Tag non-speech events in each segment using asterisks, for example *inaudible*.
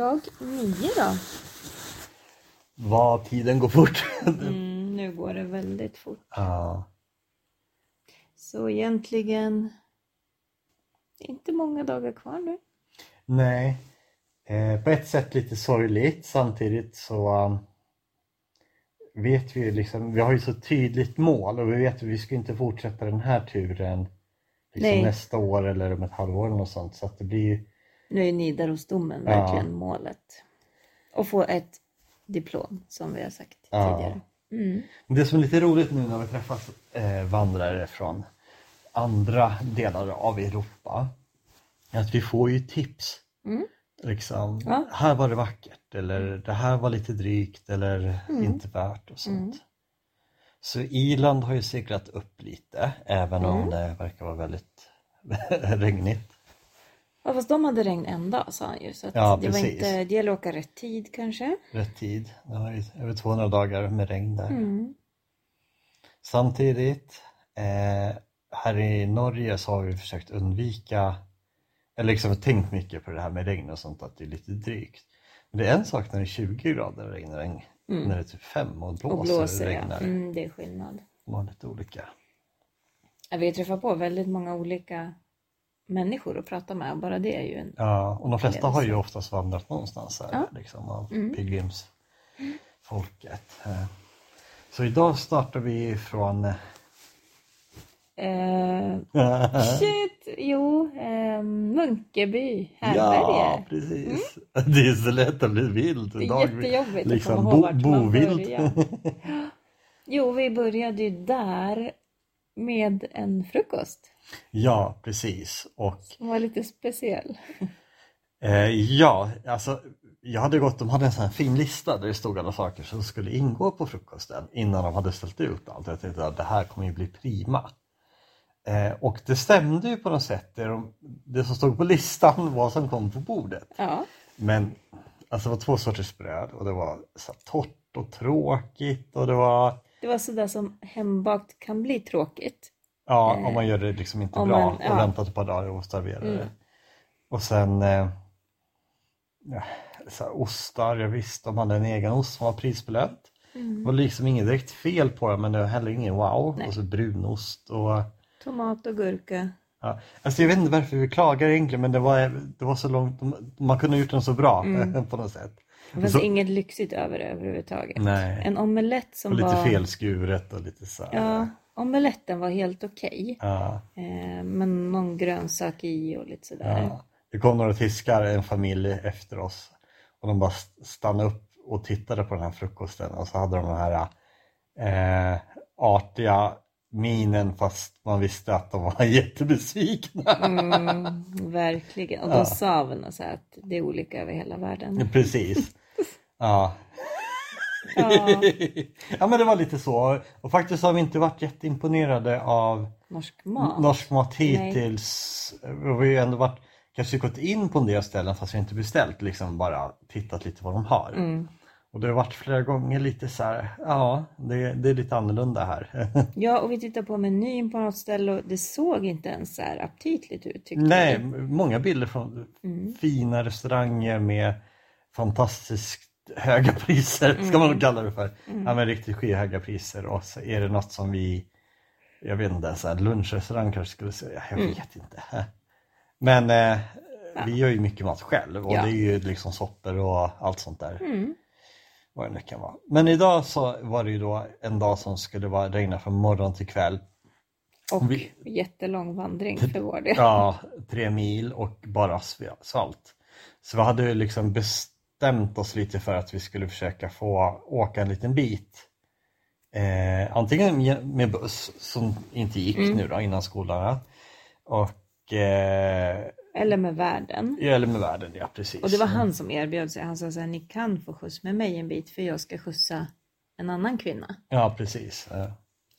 dag nio då. Vad tiden går fort. Mm, nu går det väldigt fort. ja. Så egentligen inte många dagar kvar nu. Nej. Eh, på ett sätt lite sorgligt samtidigt så um, vet vi ju liksom, vi har ju så tydligt mål och vi vet att vi ska inte fortsätta den här turen liksom nästa år eller om ett halvår eller något sånt så att det blir Nu är Nidarosdomen Ja. verkligen målet. Och få ett diplom som vi har sagt Ja. tidigare. Mm. Det som är lite roligt nu när vi träffas eh, vandrare från andra delar av Europa är att vi får ju tips. Mm. Liksom, Ja. här var det vackert eller det här var lite drygt eller Mm. inte värt och sånt. Så Irland har ju seglat upp lite även om Mm. det verkar vara väldigt *laughs* regnigt. Ja, fast de hade regn en dag sa han ju. Så Ja, det, var precis. inte, det gäller att åka rätt tid kanske. Rätt tid. Det var över 200 dagar med regn där. Mm. Samtidigt, eh, här i Norge så har vi försökt undvika, eller liksom tänkt mycket på det här med regn och sånt, att det är lite drygt. Men det är en sak när det är 20 grader och regnar, en- när det är typ 5 och blåser, Mm. Och blåser och ja. regnar. Mm, det är skillnad. De har lite olika. Ja, vi träffar på väldigt många olika människor att prata med. Bara det är ju en... Ja, och de flesta har ju oftast vandrat någonstans här, Ja. liksom, av Mm. pilgrimsfolket. Eh, Så idag startar vi från Eh, *laughs* shit, jo, eh, Munkeby, Ja, Härberge. precis. *laughs* Det är så lätt att bli vild. Det är jättejobbigt liksom, att komma bo- ihåg vart man bovild. börjar. *laughs* Jo, vi började ju där med en frukost Ja, precis. Och som var lite speciell. *laughs* eh, ja, alltså jag hade gått, de hade en sån här fin lista där det stod alla saker som skulle ingå på frukosten innan de hade ställt ut allt. Jag tänkte att det här kommer ju bli prima. Eh, och det stämde ju på något sätt. Det, de, det som stod på listan *laughs* var som kom på bordet. Ja, Men alltså det var två sorters bröd och det var så här, torrt och tråkigt och det var det var sådär som hembakt kan bli tråkigt. Ja, om man gör det liksom inte om bra man- och ja. väntar ett par dagar och serverar Mm. det. Och sen eh, ja, ostar, jag visste de hade en egen ost som var prisbelönt. Det var liksom inget direkt fel på den men det var heller ingen wow. Nej. Och så brunost och Tomat och gurka. ja. Alltså jag vet inte varför vi klagar egentligen men det var, det var så långt, man kunde ha gjort den så bra *laughs* på något sätt. Det fanns Så- inget lyxigt över det överhuvudtaget. Nej. En omelett som Och lite var... felskuret och lite så här. Ja, omeletten var helt okej. Ja. Eh, men någon grönsak i och lite sådär. Ja. Det kom några tyskar, en familj efter oss och de bara st- stannade upp och tittade på den här frukosten och så hade de den här eh, artiga minen fast man visste att de var *laughs* jättebesvikna. Mm, verkligen. Och de sa väl något så här att det är olika över hela världen. Precis. *laughs* Ja. Ja, *laughs* ja men det var lite så och faktiskt har vi inte varit jätteimponerade av norsk mat. norsk mat hittills. Vi har ju ändå varit, kanske gått in på en del ställen fast vi inte beställt, liksom bara tittat lite vad de har. Mm. Och det har varit flera gånger lite så här, ja det, det är lite annorlunda här. *laughs* Ja, och vi tittade på menyn på något ställe och det såg inte ens så här aptitligt ut tyckte Nej, vi. många bilder från Mm. fina restauranger med fantastiskt höga priser, ska man Mm. nog kalla det för. Ja men riktigt skyhöga priser och så är det något som vi, jag vet inte, så här lunchrestaurang kanske skulle säga, jag Mm. vet inte. *laughs* Men eh, vi gör ju mycket mat själv och Ja. det är ju liksom soppor och allt sånt där. Vad det nu kan vara. Men idag så var det ju då en dag som skulle vara regna från morgon till kväll. Och Vi- jättelång vandring för vår del. Ja, *laughs* tre mil och bara asfalt. Så vi hade ju liksom bestämt oss lite för att vi skulle försöka få åka en liten bit. Eh, antingen ge- med buss som inte gick Mm. nu då innan skolan. Och eh, Eller med världen. eller med världen, ja precis. Och det var han som erbjöd sig. Han sa så här, ni kan få skjuts med mig en bit för jag ska skjutsa en annan kvinna. Ja precis. Eh,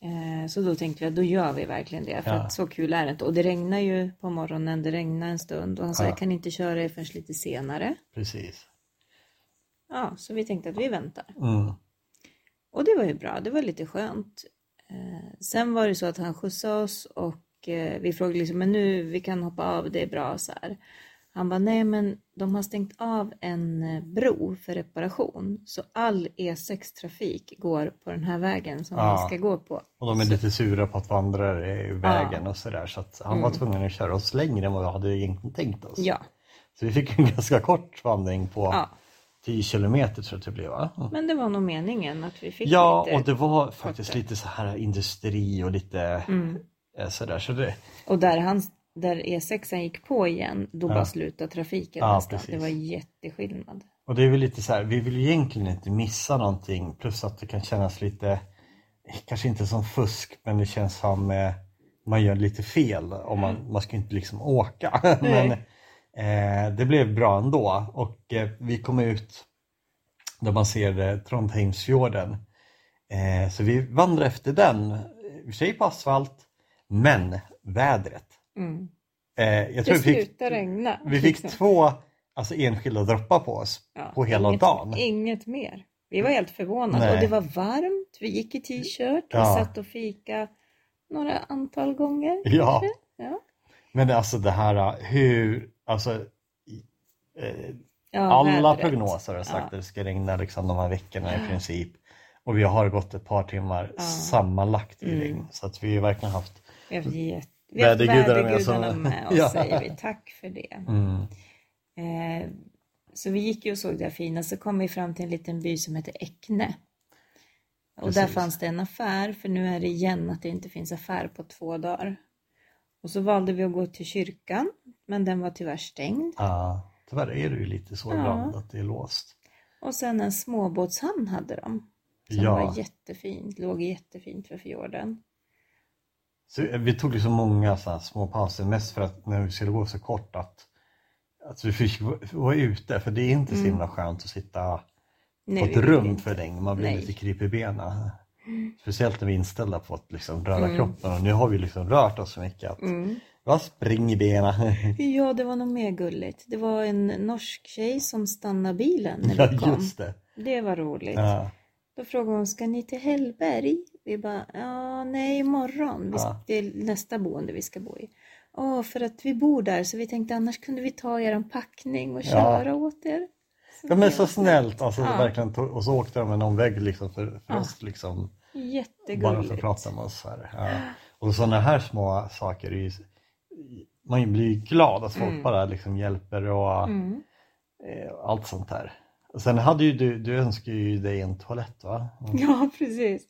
Eh, Så då tänkte att då gör vi verkligen det. För Ja. att så kul är det inte. Och det regnar ju på morgonen, det regnar en stund. Och han sa Ja. jag kan inte köra er förrän lite senare. precis. Ja, så vi tänkte att vi väntar. Mm. Och det var ju bra, det var lite skönt. Eh, sen var det så att han skjutsade oss och eh, vi frågade liksom, men nu vi kan hoppa av, det är bra så här. Han bara, nej men de har stängt av en eh, bro för reparation. Så all E6-trafik går på den här vägen som Ja. vi ska gå på. Och de är Så- lite sura på att vandrare är i vägen och sådär. Så att han var Mm. tvungen att köra oss längre än vad vi hade egentligen tänkt oss. Ja, Så vi fick en ganska kort vandring på ja, 10 kilometer tror jag det blev va? men det var nog meningen att vi fick Ja, lite. och det var faktiskt kortare. lite så här industri och lite Mm. Eh, sådär. Så det, Och där, han, där E6 gick på igen, då Ja. bara slutade trafiken Ja, nästan. precis. Det var jätteskillnad. och det är väl lite så här, vi vill egentligen inte missa någonting. Plus att det kan kännas lite, kanske inte som fusk, men det känns som eh, man gör lite fel. Om man, man ska inte liksom åka. *laughs* men eh, det blev bra ändå. Och eh, vi kom ut där man ser eh, Trondheimsfjorden. Eh, så vi vandrar efter den, i och för sig på asfalt, men vädret. Mm. Eh, jag tror Det vi fick, slutade regna. vi fick liksom. två alltså, enskilda droppar på oss Ja, på hela inget, dagen. Inget mer. Vi var helt förvånade Nej. och det var varmt. Vi gick i t-shirt, vi Ja. satt och fika några antal gånger. Ja. ja. Men alltså det här hur, alltså eh, ja alla prognoser har sagt att det ska regna liksom de här veckorna i princip. Och vi har gått ett par timmar sammanlagt i Mm. regn. Så att vi har verkligen haft Har haft Vädergudarna med som- *laughs* med oss Ja. säger vi. Tack för det. mm, Eh, så vi gick ju och såg det här fina, så kom vi fram till en liten by som heter Äckne. Och där Precis. fanns det en affär, för nu är det igen att det inte finns affär på två dagar. Och så valde vi att gå till kyrkan, men den var tyvärr stängd. ja, tyvärr är det ju lite så Ja. ibland att det är låst. Och sen en småbåtshamn hade de. Som Ja. var jättefint, låg jättefint vid fjorden. Så eh, vi tog liksom många så små pauser, mest för att när vi skulle gå så kort att, att vi fick vara- ute. För det är inte så Mm. himla skönt att sitta Nej, på ett rum för länge. Man blir Nej. lite kryp i benen. Speciellt när vi är inställda på att liksom röra Mm. kroppen och nu har vi liksom rört oss så mycket att Mm. har spring i benen. *laughs* Ja, det var nog mer gulligt. Det var en norsk tjej som stannade bilen när ja vi kom. just det. Det var roligt. Ja, Då frågade hon, ska ni till Hellberg? Vi bara, ja, nej, imorgon. Ja. Det är nästa boende vi ska bo i. Ja, för att vi bor där så vi tänkte annars kunde vi ta er packning och Ja. köra åt er. Så De är så snällt alltså, Ja. verkligen. Och så åkte de en omväg liksom för, för Ja. oss liksom. Bara för att Jättegulligt. prata med oss här. Ja. Och sådana här små saker är ju, man blir ju glad att folk Mm. bara liksom hjälper och Mm. eh, allt sånt där. Sen hade ju du, du önskar ju dig en toalett va? Mm. Ja, precis.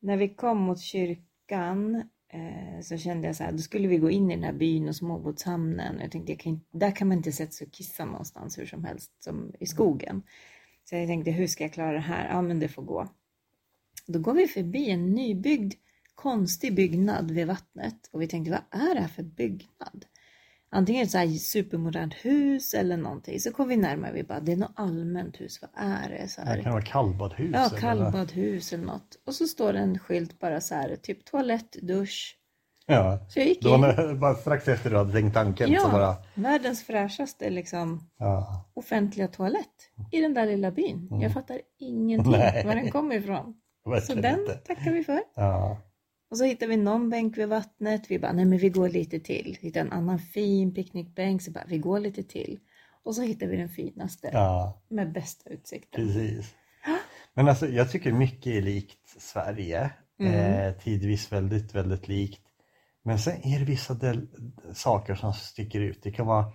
När vi kom mot kyrkan eh, så kände jag så här, då skulle vi gå in i den här byn och småbåtshamnen. Jag tänkte, jag kan där kan man inte sätta sig och kissa någonstans hur som helst, som i skogen. Så jag tänkte, hur ska jag klara det här? Ja, men det får gå. Då går vi förbi en nybyggd konstig byggnad vid vattnet och vi tänkte, vad är det här för byggnad? Antingen ett så här supermodernt hus eller någonting. Så kom vi närmare vi bara, det är något allmänt hus, vad är det? Så här. Det kan vara kallbadhus. Ja, kallbadhus eller något. Och så står det en skylt bara så här, typ toalett, dusch. Ja. Så jag gick Det var in. bara strax efter du hade tänkt tanken Ja, så bara, världens fräschaste liksom ja. offentliga toalett i den där lilla byn. Jag fattar ingenting Mm. Nej. var den kommer ifrån. Så den inte. tackar vi för. Ja. Och så hittar vi någon bänk vid vattnet. Vi bara, nej men vi går lite till. Hittar en annan fin picknickbänk. Så bara, vi går lite till. Och så hittar vi den finaste ja, med bästa utsikten. precis. Men alltså jag tycker mycket är likt Sverige. Mm. Eh, tidvis väldigt, väldigt likt. Men sen är det vissa del, saker som sticker ut. Det kan vara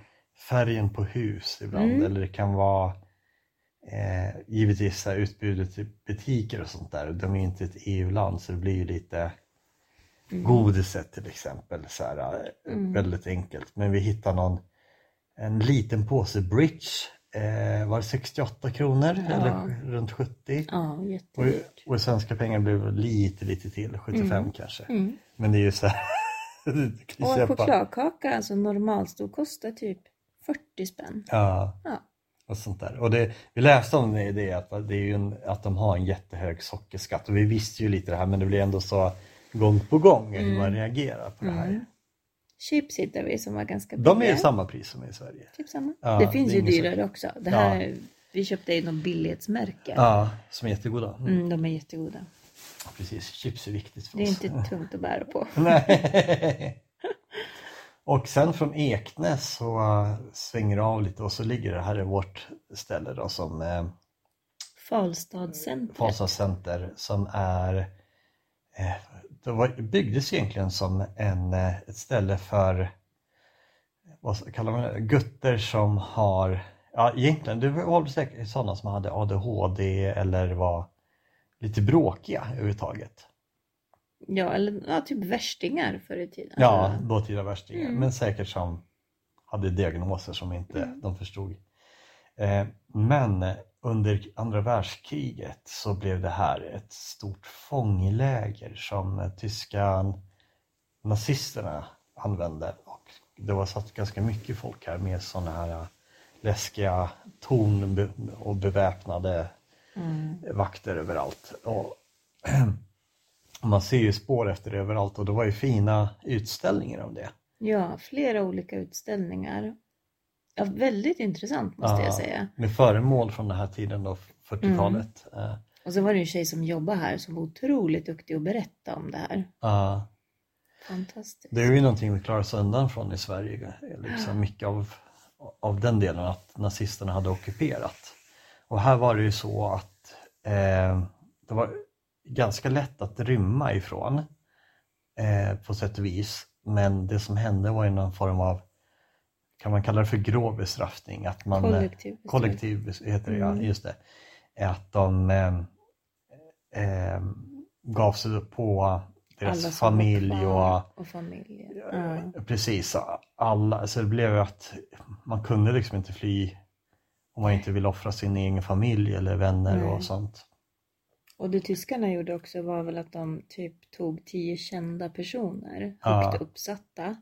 färgen på hus ibland Mm. eller det kan vara eh, givetvis utbudet i butiker och sånt där. De är ju inte ett EU-land så det blir ju lite Mm. godiset till exempel. Så här, Mm. Väldigt enkelt. Men vi hittar någon en liten påse bridge. Eh, var det 68 kronor Ja. eller runt 70? Ja, Och, och svenska pengar blev lite lite till, 75 Mm. kanske. Mm. Men det är ju så här. *laughs* Och en chokladkaka, alltså normalstor, kostar typ 40 spänn. Ja, Ja. och sånt där. Och det, vi läste om det, det att, det är ju en, att de har en jättehög sockerskatt och vi visste ju lite det här men det blir ändå så gång på gång hur Mm. man reagerar på det här. Mm. Chips hittade vi som var ganska De är billiga. samma pris som i Sverige. Typ samma. Ja, det finns det är ju dyrare också. Det här, Vi köpte i något billighetsmärke. Ja, som är jättegoda. Mm. Mm, de är jättegoda. Precis, chips är viktigt för Det är oss. inte *laughs* tungt att bära på. Nej. Och sen från Eknäs så uh, svänger det av lite och så ligger det här i vårt ställe då som uh, Falstadscentret. Falstad center som är eh, det var, byggdes egentligen som en, eh, ett ställe för vad kallar man det, gutter som har, ja egentligen det var säkert sådana som hade ADHD eller var lite bråkiga överhuvudtaget. Ja, eller ja, typ värstingar förr i tiden. Ja, dåtida värstingar, Mm. men säkert som hade diagnoser som inte Mm. de förstod. Eh, men under andra världskriget så blev det här ett stort fångläger som tyska nazisterna använde. Och det var satt ganska mycket folk här med sådana här eh, läskiga torn och beväpnade Mm. vakter överallt. Och *clears throat* man ser ju spår efter det överallt och det var ju fina utställningar om det. Ja, flera olika utställningar. Ja, väldigt intressant måste Ja. jag säga. Med föremål från den här tiden då, 40-talet. Eh, Och så var det en tjej som jobbar här som var otroligt duktig att berätta om det här. ja. Fantastiskt. det är ju någonting vi klarar oss undan från i Sverige. Liksom mycket av, av den delen att nazisterna hade ockuperat. Och här var det ju så att eh, det var ganska lätt att rymma ifrån eh, på sätt och vis. Men det som hände var ju någon form av, kan man kalla det för grov bestraffning? Att man, Kollektiv. Kollektiv heter det ja, Mm. just det. Att de eh, eh, gav sig på deras Alla familj och och familjer. Ja. precis alla. Så det blev att man kunde liksom inte fly om man inte vill offra sin egen familj eller vänner Nej. och sånt. Och det tyskarna gjorde också var väl att de typ tog tio kända personer, Ja. högt uppsatta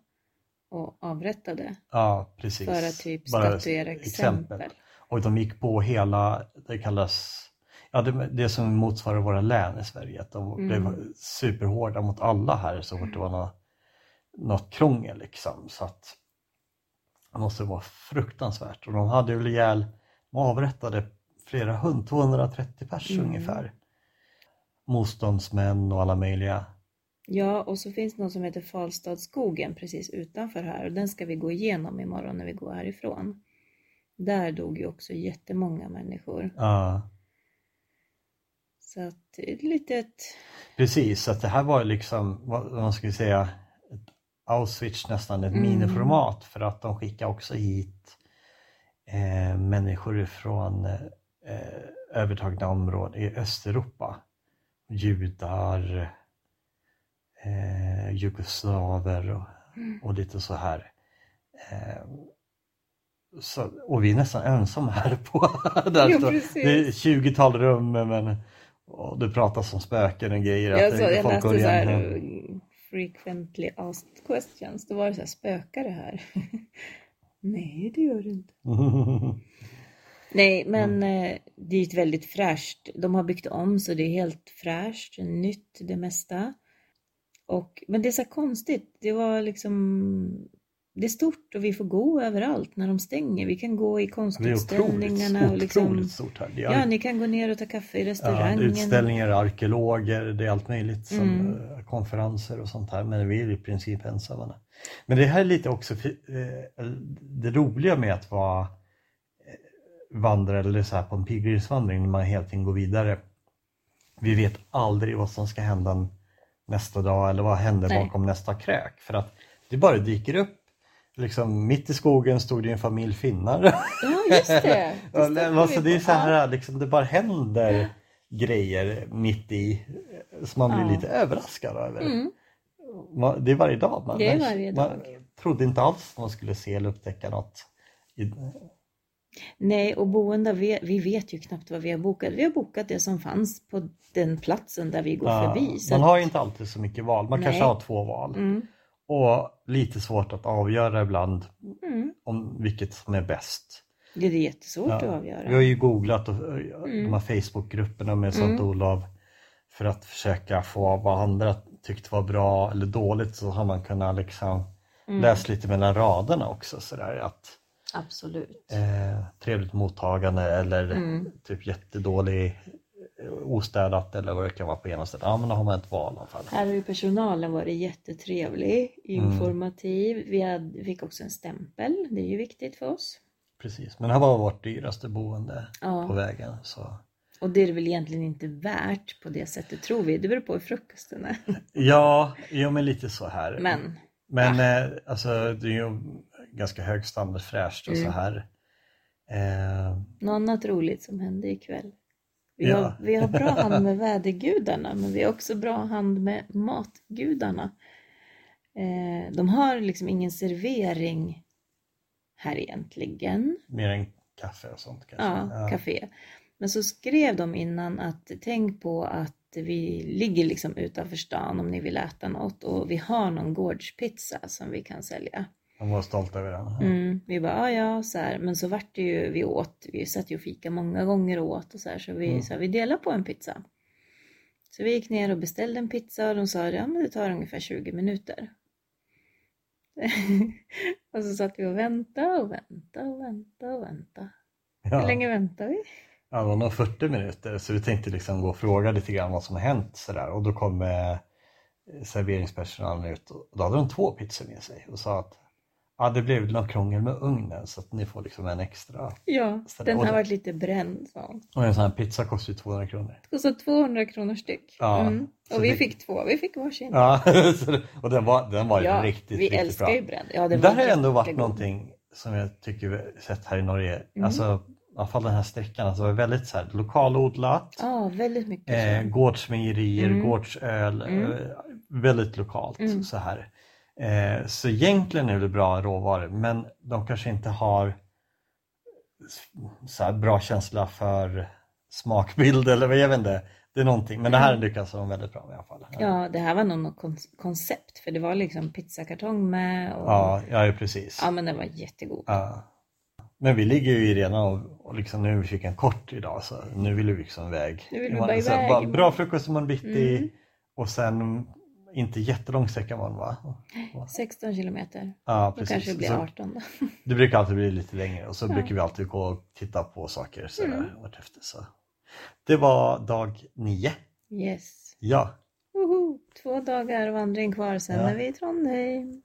och avrättade Ja, precis. för att typ Bara statuera exempel. Och de gick på hela, det kallas, ja det, det som motsvarar våra län i Sverige. Att de Mm. blev superhårda mot alla här så fort det var något, något krångel liksom. Så att det måste vara fruktansvärt. Och de hade väl ihjäl, de avrättade flera hund, 230 pers Mm. ungefär. Motståndsmän och alla möjliga. Ja, och så finns det något som heter Falstadsskogen precis utanför här och den ska vi gå igenom imorgon när vi går härifrån. Där dog ju också jättemånga människor. Ja, Så att det är ett litet... precis, så att det här var liksom, vad man ska säga, ett Auschwitz nästan, ett Mm. miniformat för att de skickade också hit eh, människor från eh, övertagna områden i Östeuropa. Judar, eh, jugoslaver och, Mm. och lite så här. Eh, så, och vi är nästan ensamma här på *laughs* där precis. Det är 20-tal rum men och det pratas om spöken och grejer. Jag, så, jag läste så här uh, frequently asked questions. Då var det så här, spökar det här? *laughs* Nej, det gör det inte. *laughs* Nej, men Mm. eh, det är ett väldigt fräscht. De har byggt om så det är helt fräscht, nytt det mesta. Och, men det är så konstigt. Det var liksom det är stort och vi får gå överallt när de stänger. Vi kan gå i Det är otroligt, konstutställningarna och liksom, otroligt stort här. Är, Ja, ni kan gå ner och ta kaffe i ja, restaurangen. är utställningar, arkeologer, det är allt möjligt som Mm. eh, konferenser och sånt här. Men vi är i princip ensamma. Men det här är lite också eh, det roliga med att vara eh, vandrare eller så här på en pilgrimsvandring när man hela tiden går vidare. Vi vet aldrig vad som ska hända nästa dag eller vad händer Nej. bakom nästa krök. För att det bara dyker upp. Liksom, mitt i skogen stod det en familj finnar. Ja, just det. *laughs* det stötte men alltså, det är så här, liksom, det bara händer grejer mitt i som man blir Ja. lite överraskad över. Mm. Man, det är varje dag. Man, Det är varje man dag. trodde inte alls att man skulle se eller upptäcka något. I, Nej, och boende, vi, vi vet ju knappt vad vi har bokat. Vi har bokat det som fanns på den platsen där vi går Ja, förbi. Man att- har ju inte alltid så mycket val. Man kanske Nej. har två val. mm, Och lite svårt att avgöra ibland mm. om vilket som är bäst. Det är jättesvårt att Ja. avgöra. Vi har ju googlat och, Mm. de här Facebookgrupperna med Sankt Mm. Olof för att försöka få vad andra tyckte var bra eller dåligt så har man kunnat liksom Mm. läsa lite mellan raderna också sådär att Absolut. eh, trevligt mottagande eller Mm. typ jättedålig ostädat eller vad det kan vara på ena stället. Ja men då har man ett val i alla fall. Här har ju personalen varit jättetrevlig, Mm. informativ. Vi hade, fick också en stämpel, det är ju viktigt för oss. Precis, men det här var vårt dyraste boende Ja. på vägen. Så. Och det är det väl egentligen inte värt på det sättet tror vi. Det beror på hur frukosten är. Ja, jo men lite så här. Men Men eh, alltså det är ju ganska hög standard fräscht och så Mm. här. Eh, något annat roligt som hände ikväll. Vi, Ja. har, vi har bra hand *laughs* med vädergudarna men vi har också bra hand med matgudarna. Eh, de har liksom ingen servering här egentligen. mer än kaffe och sånt kanske. Ja, café. Men så skrev de innan att tänk på att vi ligger liksom utanför stan om ni vill äta något och vi har någon gårdspizza som vi kan sälja. De var stolta över den. Mm, vi bara, ja ja, så här. men så vart det ju, vi åt, vi satt ju och fika många gånger och åt och så här, så vi, Mm. så här, vi delar på en pizza. Så vi gick ner och beställde en pizza och de sa, ja men det tar ungefär 20 minuter. *laughs* och så satt vi och väntade och väntade och väntade och väntade. Hur Ja. länge väntar vi? Ja, det var nog 40 minuter så vi tänkte liksom gå och fråga lite grann vad som har hänt sådär och då kom eh, serveringspersonalen ut och då hade de två pizzor med sig och sa att ja, det blev något krångel med ugnen så att ni får liksom en extra. Ja, Så den har varit lite bränd sa hon. Och en sån här pizza kostar ju 200 kronor. Det kostar 200 kronor styck. Ja, mm. Och vi det- fick två, vi fick varsin. Ja, *laughs* och den var, den var Ja, riktigt, vi riktigt älskar bra. ju bränd. Ja, det Där har ändå varit jättegod. någonting som jag tycker vi sett här i Norge. Mm. Alltså i alla fall den här sträckan, alltså var väldigt så här, lokalodlat. Ja, väldigt mycket. Eh, gårdsmejerier, Mm. gårdsöl, Mm. eh, väldigt lokalt Mm. så här. Eh, så egentligen är det bra råvaror men de kanske inte har så bra känsla för smakbild eller vad jag vet inte. Det är någonting, men det här lyckas de väldigt bra med i alla fall. Ja, det här var nog något kon- koncept för det var liksom pizzakartong med och ja, ja precis. ja men den var jättegod. Ja. Men vi ligger ju redan och, och liksom nu fick en kort idag så nu vill vi liksom iväg. Nu vill vi bara iväg bara. Bra frukost imorgon bitti Mm. och sen inte jättelång sträcka imorgon va? 16 kilometer. Ja Då kanske det blir Så 18 då. *laughs* det brukar alltid bli lite längre och så Ja. brukar vi alltid gå och titta på saker sådär Mm. vartefter. Så. Det var dag nio. Yes. Ja, Woho! Två dagar vandring kvar sen Ja. är vi i Trondheim.